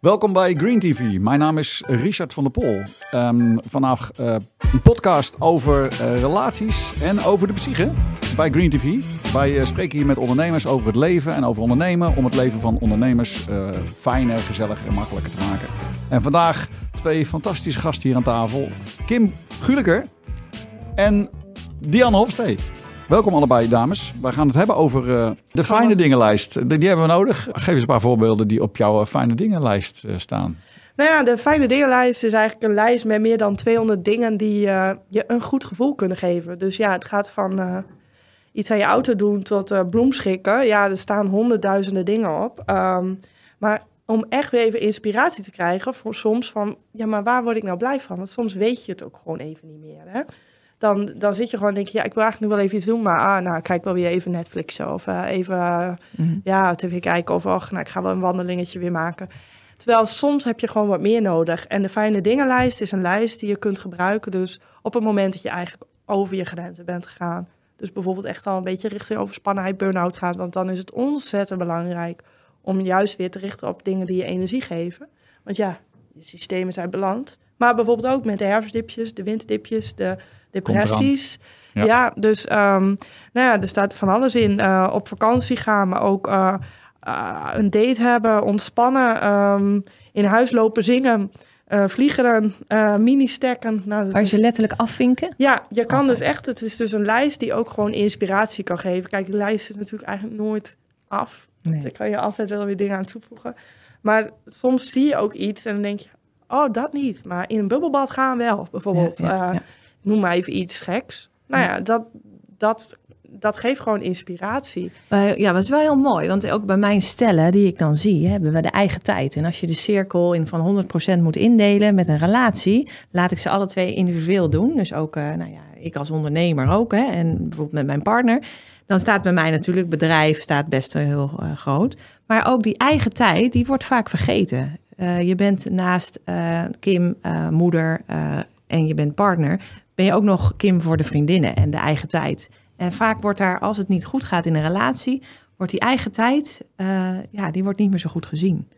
Welkom bij Green TV. Mijn naam is Richard van der Pol. Um, vandaag uh, een podcast over uh, relaties en over de psyche bij Green TV. Wij uh, spreken hier met ondernemers over het leven en over ondernemen om het leven van ondernemers fijner, gezellig en makkelijker te maken. En vandaag twee fantastische gasten hier aan tafel. Kim Guliker en Diane Hofstee. Welkom allebei, dames. Wij gaan het hebben over uh, de fijne dingenlijst. Die, die, hebben we nodig. Geef eens een paar voorbeelden die op jouw fijne dingenlijst uh, staan. Nou ja, de fijne dingenlijst is eigenlijk een lijst met meer dan 200 dingen die uh, je een goed gevoel kunnen geven. Dus ja, het gaat van iets aan je auto doen tot bloemschikken. Ja, er staan honderdduizenden dingen op. Um, maar om echt weer even inspiratie te krijgen voor soms van, ja, maar waar word ik nou blij van? Want soms weet je het ook gewoon even niet meer. Hè? Dan, dan zit je gewoon denk je, ja, ik wil eigenlijk nu wel even iets doen, maar ah, nou, kijk wel weer even Netflix of uh, even mm. ja, tv kijken of och, nou, ik ga wel een wandelingetje weer maken. Terwijl soms heb je gewoon wat meer nodig. En de fijne dingenlijst is een lijst die je kunt gebruiken. Dus op het moment dat je eigenlijk over je grenzen bent gegaan. Dus bijvoorbeeld echt al een beetje richting overspannenheid, burn-out gaat. Want dan is het ontzettend belangrijk om juist weer te richten op dingen die je energie geven. Want ja, je systemen zijn beland. Maar bijvoorbeeld ook met de herfstdipjes, de winterdipjes, de depressies. Ja. dus um, nou ja, er staat van alles in. Uh, op vakantie gaan, maar ook uh, uh, een date hebben, ontspannen, um, in huis lopen zingen. vliegeren, mini-stekken. Nou, Waar je letterlijk afvinken? Ja, je kan dus echt... Het is dus een lijst die ook gewoon inspiratie kan geven. Kijk, de lijst is natuurlijk eigenlijk nooit af. Nee. Dus kan je altijd wel weer dingen aan toevoegen. Maar soms zie je ook iets en dan denk je... Oh, dat niet. Maar in een bubbelbad gaan wel, bijvoorbeeld. Ja, ja, noem maar even iets geks. Nou ja, dat, dat, dat geeft gewoon inspiratie. ja, dat is wel heel mooi. Want ook bij mijn stellen die ik dan zie, hebben we de eigen tijd. En als je de cirkel in van 100% moet indelen met een relatie, laat ik ze alle twee individueel doen. Dus ook, uh, nou ja, ik als ondernemer ook. Hè, en bijvoorbeeld met mijn partner. Dan staat bij mij natuurlijk bedrijf staat best wel heel uh, groot. Maar ook die eigen tijd, die wordt vaak vergeten. Uh, je bent naast Kim, moeder en je bent partner, ben je ook nog Kim voor de vriendinnen en de eigen tijd. En vaak wordt daar, als het niet goed gaat in een relatie, wordt die eigen tijd, uh, ja, die wordt niet meer zo goed gezien.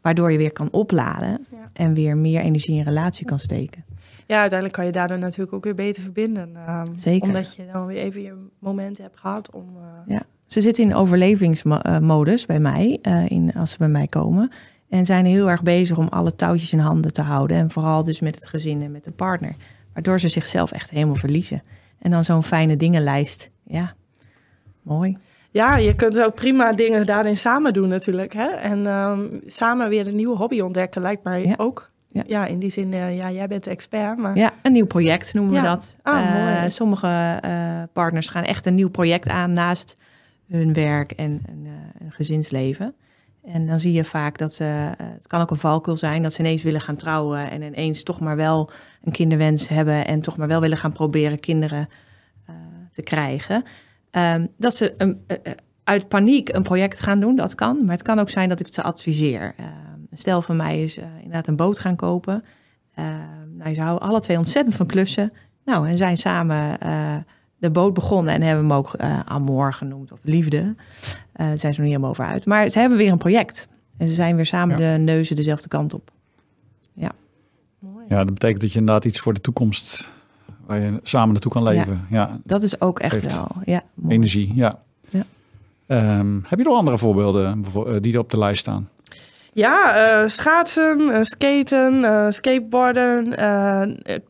Waardoor je weer kan opladen en weer meer energie in relatie kan steken. Ja, uiteindelijk kan je daardoor natuurlijk ook weer beter verbinden. Uh, Zeker. Omdat je dan weer even je momenten hebt gehad om... Uh... Ja, ze zitten in overlevingsmodus bij mij, in, als ze bij mij komen. En zijn heel erg bezig om alle touwtjes in handen te houden. En vooral dus met het gezin en met de partner. Waardoor ze zichzelf echt helemaal verliezen. En dan zo'n fijne dingenlijst. Ja, mooi. Ja, je kunt ook prima dingen daarin samen doen natuurlijk. Hè? En um, samen weer een nieuwe hobby ontdekken lijkt mij ook. Ja. ja, in die zin, uh, ja, jij bent de expert. Maar... Ja, een nieuw project noemen we dat. Ah, uh, mooi. Sommige uh, partners gaan echt een nieuw project aan naast hun werk en een gezinsleven. En dan zie je vaak dat ze, eh, het kan ook een valkuil zijn, dat ze ineens willen gaan trouwen en ineens toch maar wel een kinderwens hebben en toch maar wel willen gaan proberen kinderen uh, te krijgen. Um, dat ze een, uh, uit paniek een project gaan doen, dat kan. Maar het kan ook zijn dat ik ze adviseer. Een stel van mij is inderdaad een boot gaan kopen. nou, ze houden alle twee ontzettend van klussen. Nou, en zijn samen de boot begonnen en hebben hem ook uh, Amor genoemd of Liefde. Uh, daar zijn ze nog niet helemaal over uit. Maar ze hebben weer een project. En ze zijn weer samen de neuzen dezelfde kant op. Ja. Mooi. Ja, dat betekent dat je inderdaad iets voor de toekomst waar je samen naartoe kan leven. Ja, dat is ook echt wel. Ja, energie, ja. ja. Um, heb je nog andere voorbeelden eh, die er op de lijst staan? Ja, uh, schaatsen, uh, skaten, uh, skateboarden,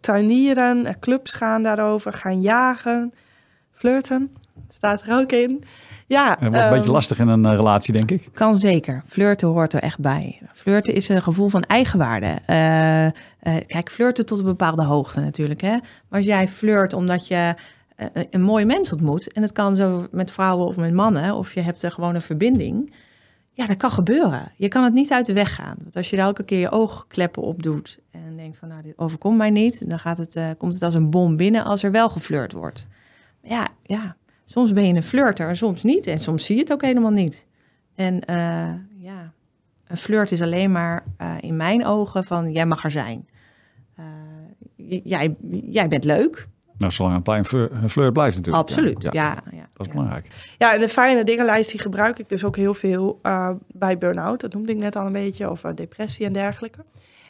tuinieren, clubs gaan daarover, gaan jagen, flirten, staat er ook in. Ja, het wordt een beetje ehm, lastig in een relatie, denk ik. Kan zeker. Flirten hoort er echt bij. Flirten is een gevoel van eigenwaarde. kijk, flirten tot een bepaalde hoogte natuurlijk. Hè? Maar als jij flirt omdat je een mooie mens ontmoet... en het kan zo met vrouwen of met mannen... of je hebt er gewoon een verbinding ja, dat kan gebeuren. Je kan het niet uit de weg gaan. Want als je daar elke keer je oogkleppen op doet en denkt van nou, dit overkomt mij niet, dan gaat het, uh, komt het als een bom binnen als er wel geflirt wordt. Ja, ja, soms ben je een flirter en soms niet. En soms zie je het ook helemaal niet. En uh, ja, een flirt is alleen maar uh, in mijn ogen van jij mag er zijn. jij, jij bent leuk. Nou, zolang een plein fleur blijft natuurlijk. Absoluut, ja. ja. ja dat is belangrijk. Ja, en de fijne dingenlijst die gebruik ik dus ook heel veel uh, bij burn-out. Dat noemde ik net al een beetje, of depressie en dergelijke.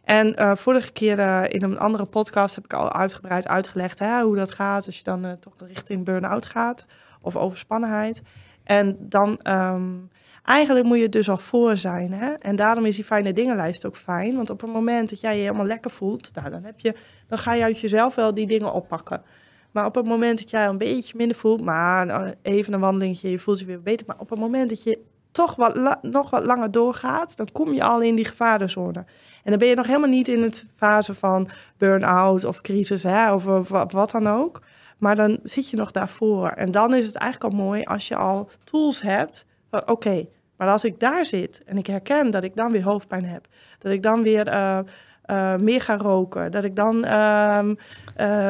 En uh, vorige keer in een andere podcast heb ik al uitgebreid uitgelegd hè, hoe dat gaat als je dan toch richting burn-out gaat of overspannenheid. En dan um, eigenlijk moet je dus al voor zijn. Hè? En daarom is die fijne dingenlijst ook fijn. Want op het moment dat jij je helemaal lekker voelt, nou, dan, heb je, dan ga je uit jezelf wel die dingen oppakken. Maar op het moment dat jij een beetje minder voelt, maar nou, even een wandelingetje, je voelt je weer beter. Maar op het moment dat je toch wat nog wat langer doorgaat, dan kom je al in die gevarenzone. En dan ben je nog helemaal niet in het fase van burn-out of crisis hè, of, wat dan ook. Maar dan zit je nog daarvoor. En dan is het eigenlijk al mooi als je al tools hebt oké, maar als ik daar zit en ik herken dat ik dan weer hoofdpijn heb, dat ik dan weer uh, uh, meer ga roken, dat ik dan, uh,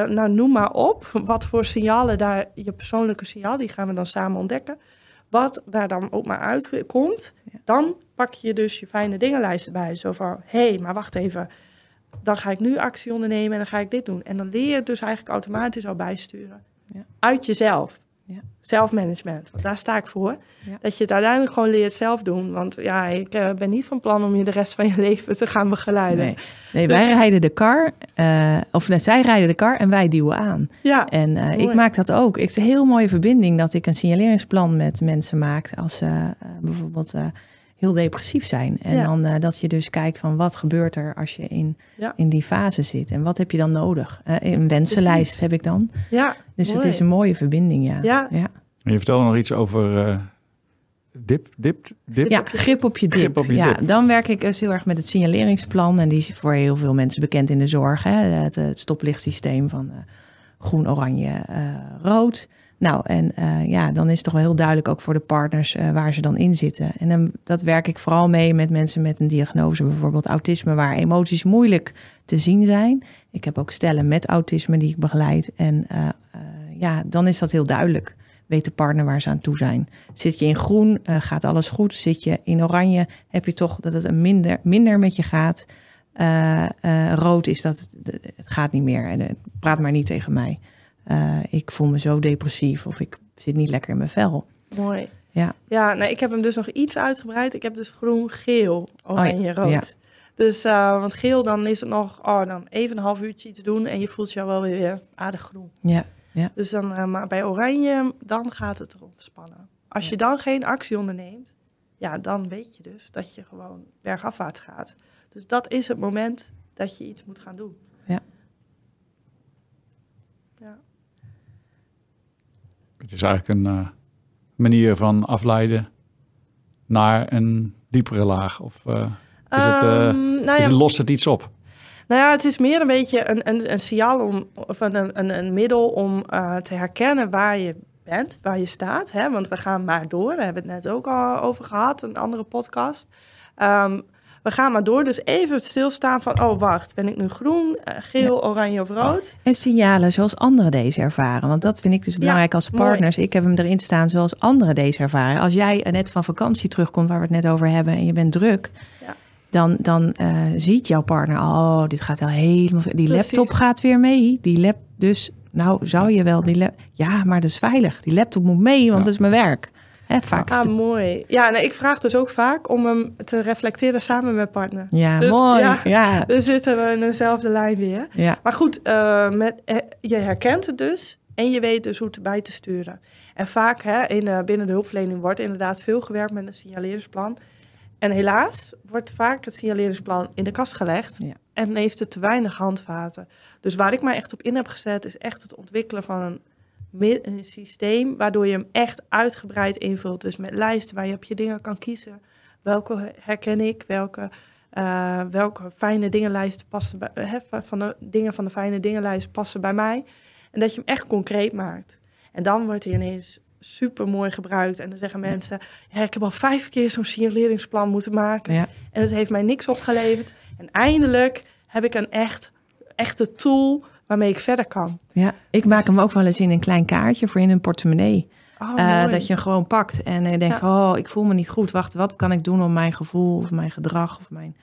nou noem maar op, wat voor signalen daar, je persoonlijke signaal, die gaan we dan samen ontdekken. Wat daar dan ook maar uitkomt, dan pak je dus je fijne dingenlijsten bij. Zo van, hé, hey, maar wacht even, dan ga ik nu actie ondernemen en dan ga ik dit doen. En dan leer je het dus eigenlijk automatisch al bijsturen. Ja. Uit jezelf. Ja. Zelfmanagement, want daar sta ik voor. Dat je het uiteindelijk gewoon leert zelf doen. Want ja, ik uh, ben niet van plan om je de rest van je leven te gaan begeleiden. Nee, nee wij rijden de kar, uh, of net, zij rijden de kar en wij duwen aan. Ja, en uh, ik maak dat ook. Het is een heel mooie verbinding dat ik een signaleringsplan met mensen maak. Als ze bijvoorbeeld heel depressief zijn. En dan uh, dat je dus kijkt van wat gebeurt er als je in, in die fase zit. En wat heb je dan nodig? Uh, een wensenlijst heb ik dan. Ja, dus het is een mooie verbinding, ja. ja. ja. En je vertelde nog iets over uh, dip, dip, dip. Ja, grip op je dip. Grip op je ja, dip. dan werk ik dus heel erg met het signaleringsplan. En die is voor heel veel mensen bekend in de zorg. Hè? Het, het stoplichtsysteem van groen, oranje, rood. Nou, en uh, ja, dan is het toch wel heel duidelijk ook voor de partners uh, waar ze dan in zitten. En dat werk ik vooral mee met mensen met een diagnose, bijvoorbeeld autisme, waar emoties moeilijk te zien zijn. Ik heb ook stellen met autisme die ik begeleid. En uh, ja, dan is dat heel duidelijk. Weet de partner waar ze aan toe zijn. Zit je in groen, gaat alles goed. Zit je in oranje, heb je toch dat het minder, minder met je gaat. rood is dat het, het gaat niet meer. En praat maar niet tegen mij. Uh, ik voel me zo depressief of ik zit niet lekker in mijn vel. Mooi. Ja, ja nou, ik heb hem dus nog iets uitgebreid. Ik heb dus groen, geel, oranje, oh, rood. Ja. Dus, uh, want geel, dan is het nog oh, dan even een half uurtje te doen en je voelt je wel weer aardig groen. Ja, ja. Dus dan, uh, maar bij oranje, dan gaat het erom spannen. Als je dan geen actie onderneemt, ja, dan weet je dus dat je gewoon bergafwaarts gaat. Dus dat is het moment dat je iets moet gaan doen. Ja. Het is eigenlijk een uh, manier van afleiden naar een diepere laag. Of uh, is, het, uh, um, nou ja, is het, lost het iets op? Nou ja, het is meer een beetje een, een, een signaal om, of een, een, een middel om te herkennen waar je bent, waar je staat. Hè? Want we gaan maar door. Daar hebben we het net ook al over gehad, een andere podcast. Um, we gaan maar door. Dus even stilstaan van, oh wacht, ben ik nu groen, eh, geel, oranje of rood? En signalen zoals anderen deze ervaren. Want dat vind ik dus belangrijk als partners. Ik heb hem erin staan zoals anderen deze ervaren. Als jij net van vakantie terugkomt, waar we het net over hebben, en je bent druk... Ja. Dan, dan uh, ziet jouw partner, oh, dit gaat al helemaal... Die laptop gaat weer mee. Die lap, dus nou zou je wel die lap... Ja, maar dat is veilig. Die laptop moet mee, want ja. dat is mijn werk. Hè, vaak ah, mooi. Ja, nee, ik vraag dus ook vaak om hem te reflecteren samen met partner. Ja, dus, mooi. Ja, ja. Zitten we in dezelfde lijn weer. Ja. Maar goed, uh, met, eh, je herkent het dus en je weet dus hoe het bij te sturen. En vaak hè, in, uh, binnen de hulpverlening wordt inderdaad veel gewerkt met een signaleringsplan. En helaas wordt vaak het signaleringsplan in de kast gelegd ja. en heeft het te weinig handvaten. Dus waar ik mij echt op in heb gezet, is echt het ontwikkelen van een een systeem waardoor je hem echt uitgebreid invult. Dus met lijsten waar je op je dingen kan kiezen. Welke herken ik? Welke, uh, welke fijne dingenlijsten passen bij, van de dingen van de fijne dingenlijst passen bij mij. En dat je hem echt concreet maakt. En dan wordt hij ineens super mooi gebruikt. En dan zeggen mensen: ja, Ik heb al vijf keer zo'n signaleringsplan moeten maken. En het heeft mij niks opgeleverd. En eindelijk heb ik een echt, echte tool waarmee ik verder kan. Ja, ik maak hem ook wel eens in een klein kaartje voor in een portemonnee. Oh, uh, dat je hem gewoon pakt en je denkt: oh, ik voel me niet goed. Wacht, wat kan ik doen om mijn gevoel of mijn gedrag of mijn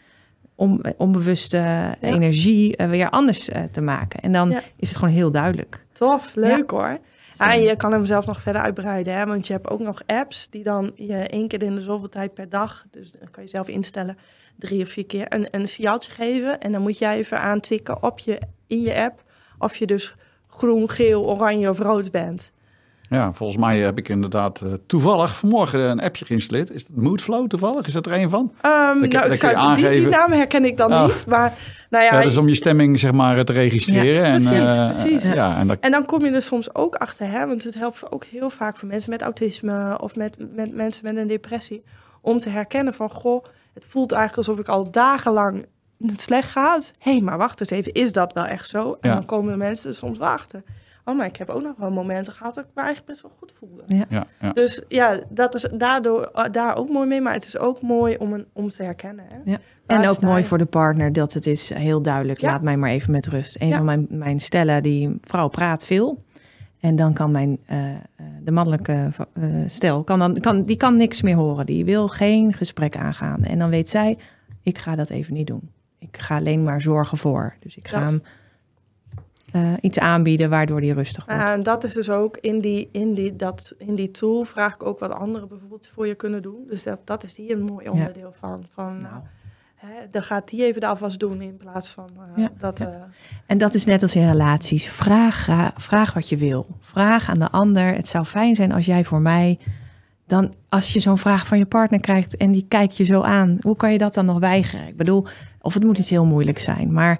onbewuste energie weer anders te maken? En dan is het gewoon heel duidelijk. Tof, leuk hoor. En je kan hem zelf nog verder uitbreiden, hè? want je hebt ook nog apps die dan je één keer in de zoveel tijd per dag, dus dan kan je zelf instellen, drie of vier keer een, een signaaltje geven. En dan moet jij even aantikken op je, in je app of je dus groen, geel, oranje of rood bent. Ja, volgens mij heb ik inderdaad uh, toevallig vanmorgen een appje geïnstalleerd. Is dat Moodflow toevallig? Is dat er een van? Um, nou, die, die, naam herken ik dan oh. niet. Maar, nou ja, ja, dus om je stemming zeg maar te registreren. Ja, precies, en, uh, precies. Ja, en, dat... en, dan kom je er soms ook achter. Hè? Want het helpt ook heel vaak voor mensen met autisme of met, met mensen met een depressie. Om te herkennen van, goh, het voelt eigenlijk alsof ik al dagenlang het slecht gaat. Hé, hey, maar wacht eens even, is dat wel echt zo? En dan komen mensen soms wachten oh, maar ik heb ook nog wel momenten gehad dat ik me eigenlijk best wel goed voelde. Ja. Ja, Dus ja, dat is daardoor, eh, daar ook mooi mee. Maar het is ook mooi om, een, om te herkennen. Hè? Ja. En ook mooi voor de partner dat het is heel duidelijk. Laat mij maar even met rust. Een van mijn, mijn stellen, die vrouw praat veel. En dan kan mijn, uh, de mannelijke uh, stel, kan dan, kan, die kan niks meer horen. Die wil geen gesprek aangaan. En dan weet zij, ik ga dat even niet doen. Ik ga alleen maar zorgen voor. Dus ik ga hem uh, iets aanbieden waardoor die rustig wordt. en dat is dus ook in die, in, die, dat, in die tool vraag ik ook wat anderen bijvoorbeeld voor je kunnen doen. Dus dat, dat is hier een mooi onderdeel van. van nou. Dan gaat die even de afwas doen in plaats van uh, ja, dat. Uh... En dat is net als in relaties. Vraag, vraag wat je wil. Vraag aan de ander. Het zou fijn zijn als jij voor mij. Dan als je zo'n vraag van je partner krijgt en die kijkt je zo aan, hoe kan je dat dan nog weigeren? Ik bedoel, of het moet iets heel moeilijk zijn, maar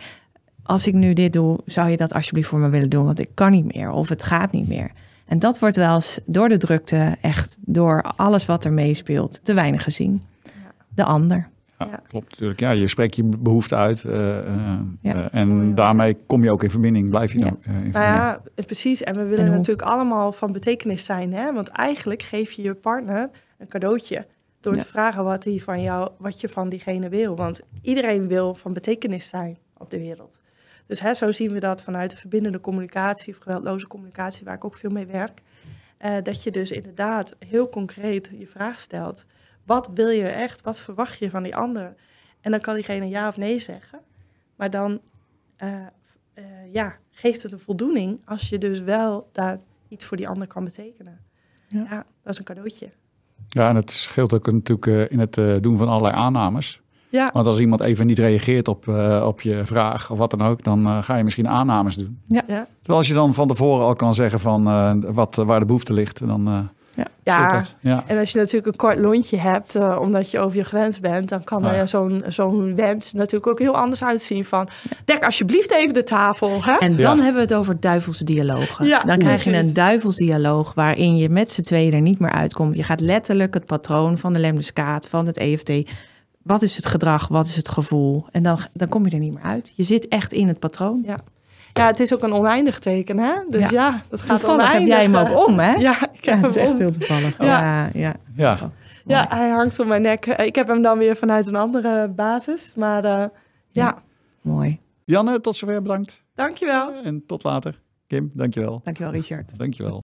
als ik nu dit doe, zou je dat alsjeblieft voor me willen doen? Want ik kan niet meer of het gaat niet meer. En dat wordt wel eens door de drukte, echt door alles wat er meespeelt, te weinig gezien. Ja. De ander. Ja, klopt natuurlijk. Ja, je spreekt je behoefte uit. Uh, ja. en daarmee kom je ook in verbinding, blijf je ja. nou, uh, Nou ja, precies. En we willen natuurlijk allemaal van betekenis zijn. Hè? Want eigenlijk geef je je partner een cadeautje. Door te vragen wat, hij van jou, wat je van diegene wil. Want iedereen wil van betekenis zijn op de wereld. Dus hè, zo zien we dat vanuit de verbindende communicatie of geweldloze communicatie, waar ik ook veel mee werk. Uh, dat je dus inderdaad heel concreet je vraag stelt. Wat wil je echt? Wat verwacht je van die ander? En dan kan diegene ja of nee zeggen. Maar dan uh, uh, ja, geeft het een voldoening als je dus wel daar iets voor die ander kan betekenen. Ja, ja dat is een cadeautje. Ja, en het scheelt ook natuurlijk in het doen van allerlei aannames. Ja. Want als iemand even niet reageert op, uh, op je vraag of wat dan ook, dan uh, ga je misschien aannames doen. Ja. ja. Terwijl als je dan van tevoren al kan zeggen van uh, wat, waar de behoefte ligt, dan ja. Ja. ja. en als je natuurlijk een kort lontje hebt, uh, omdat je over je grens bent, dan kan er zo'n zo'n wens natuurlijk ook heel anders uitzien van, dek alsjeblieft even de tafel. Hè? En dan hebben we het over duivelse dialogen. Ja, dan krijg je een duivelsdialoog waarin je met z'n tweeën er niet meer uitkomt. Je gaat letterlijk het patroon van de lemniscaat, van het EFT wat is het gedrag? Wat is het gevoel? En dan, dan kom je er niet meer uit. Je zit echt in het patroon. Ja. Ja, het is ook een oneindig teken, hè? Dus ja, ja dat gaat toevallig oneindig. heb jij hem ook om, hè? Ja, ik heb het is echt heel toevallig. Ja, ja. ja. ja. hij hangt om mijn nek. Ik heb hem dan weer vanuit een andere basis, maar uh, ja. Mooi. Janne, tot zover bedankt. Dankjewel. En tot later. Kim, dankjewel. Dankjewel, Richard. Dankjewel.